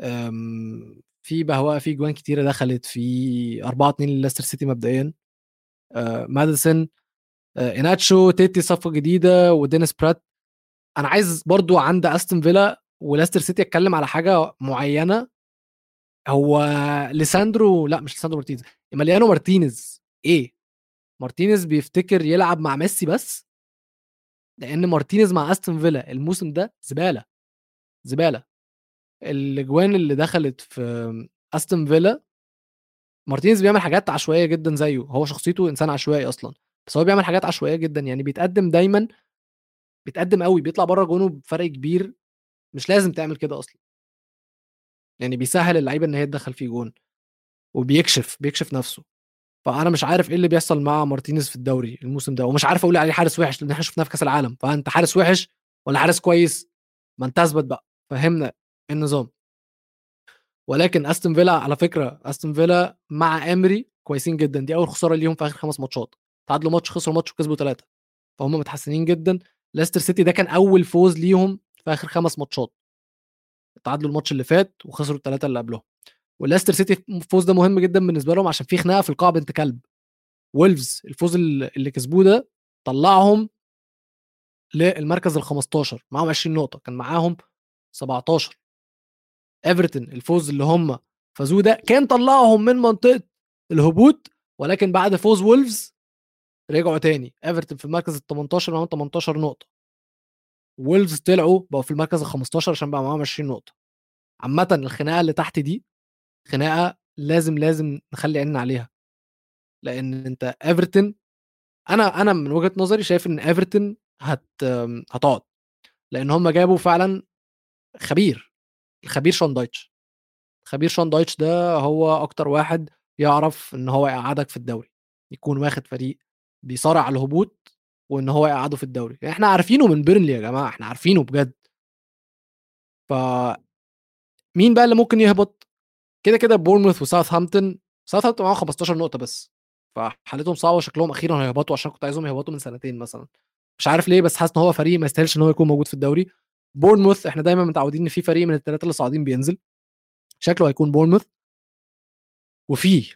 آمم في بهوقة، في أجوان كتيرة دخلت، في 4-2 لليستر سيتي مبدئيًا، آه ماديسون آه إيهيناتشو تيتي صفقة جديدة ودينيس برات. أنا عايز برضو عند أستون فيلا وليستر سيتي أتكلم على حاجة معينة. هو ليساندرو لأ مش ليساندرو مارتينيز إميليانو مارتينيز. إيه؟ مارتينيز بيفتكر يلعب مع ميسي بس؟ لأن مارتينيز مع أستون فيلا الموسم ده زبالة زبالة. الأجوان اللي دخلت في أستون فيلا مارتينيز بيعمل حاجات عشوائية جدا زيه. هو شخصيته إنسان عشوائي أصلا. بس هو بيعمل حاجات عشوائية جدا. يعني بيتقدم دايما بيتقدم قوي بيطلع بره جونه بفرق كبير. مش لازم تعمل كده أصلا. يعني بيسهل اللعيبة إن هي تدخل فيه جون وبيكشف بيكشف نفسه. فأنا مش عارف إيه اللي بيحصل مع مارتينيز في الدوري الموسم ده ومش عارف أقول عليه حارس وحش لأن إحنا شفناه في كأس العالم. فأنت حارس وحش ولا حارس كويس؟ ما أنت أثبت بقى فهمنا النظام. ولكن أستون فيلا على فكرة أستون فيلا مع امري كويسين جدا. دي أول خسارة ليهم في آخر خمس ماتشات. تعادلوا ماتش خسروا ماتش وكسبوا ثلاثة فهم متحسنين جدا. ليستر سيتي ده كان أول فوز ليهم في آخر خمس ماتشات. تعادلوا الماتش اللي فات وخسروا الثلاثه اللي قبلهم. وليستر سيتي الفوز ده مهم جدا بالنسبة لهم عشان في خناقة في القاع بنت كلب. وولفز الفوز اللي كسبوه ده طلعهم للمركز ال 15 معاهم 20 نقطة كان معاهم 17 إيفرتون الفوز اللي هم فازوه ده كان طلعهم من منطقة الهبوط ولكن بعد فوز وولفز رجعوا تاني. إيفرتون في المركز ال 18 معاهم 18 نقطة. وولفز طلعوا بقوا في المركز ال 15 عشان بقى معاهم 20 نقطة. عامه الخناقة اللي تحت دي خناقة لازم لازم نخلي عيننا عليها. لأن أنت ايفرتون أنا أنا من وجهة نظري شايف إن ايفرتون هت هتقعد. لأن هم جابوا فعلا خبير الخبير شون دايش. خبير شون دايش ده هو أكتر واحد يعرف إن هو يقعدك في الدوري. يكون واخد فريق بيصارع على الهبوط وإن هو يقعده في الدوري. يعني إحنا عارفينه من بيرنلي يا جماعة إحنا عارفينه بجد. ف مين بقى اللي ممكن يهبط؟ كده كده بورنموث وساوثهامبتون. ساوثهامبتون معاهم 15 نقطة بس. فحالتهم صعبة شكلهم أخيرا هيهبطوا عشان كنت عايزهم يهبطوا من سنتين مثلا. مش عارف ليه بس حاسس إن هو فريق ما يستاهلش إن هو يكون موجود في الدوري. بورنموث إحنا دايما متعودين إن في فريق من الثلاثه اللي صاعدين بينزل. شكله هيكون بورنموث. وفي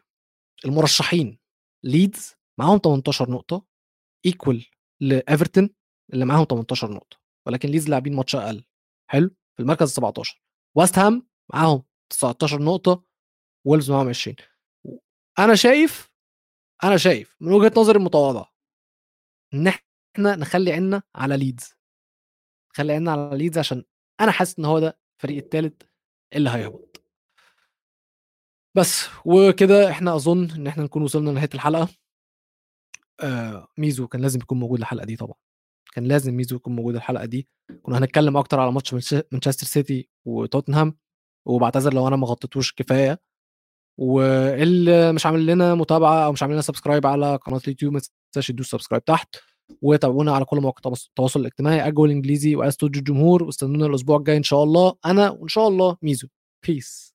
المرشحين ليدز معاهم 18 نقطة. equal لإيفرتون اللي معاهم 18 نقطة ولكن ليدز لاعبين ماتش أقل. حلو؟ في المركز 17 ويست هام معاهم 19 نقطة وولفز معاهم 20 أنا شايف أنا شايف من وجهة نظري المتواضعة إن إحنا نخلي عيننا على ليدز. نخلي عيننا على ليدز عشان أنا حاسس إن هو ده الفريق الثالث اللي هيهبط. بس وكده إحنا أظن إن إحنا نكون وصلنا لنهاية الحلقة. آه ميزو كان لازم يكون موجود الحلقة دي طبعا. كان لازم ميزو يكون موجود الحلقة دي. كنا هنتكلم أكتر على ماتش مانشستر سيتي وتوتنهام وبعتذر لو أنا ما غطيتوش كفاية. واللي مش عامل لنا متابعة أو مش عامل لنا subscribe على قناة اليوتيوب ما تنساش تدوس subscribe تحت وتابعونا على كل مواقع التواصل الاجتماعي اجو الانجليزي واستوديو الجمهور. واستنونا الأسبوع الجاي إن شاء الله. أنا وإن شاء الله ميزو. بيس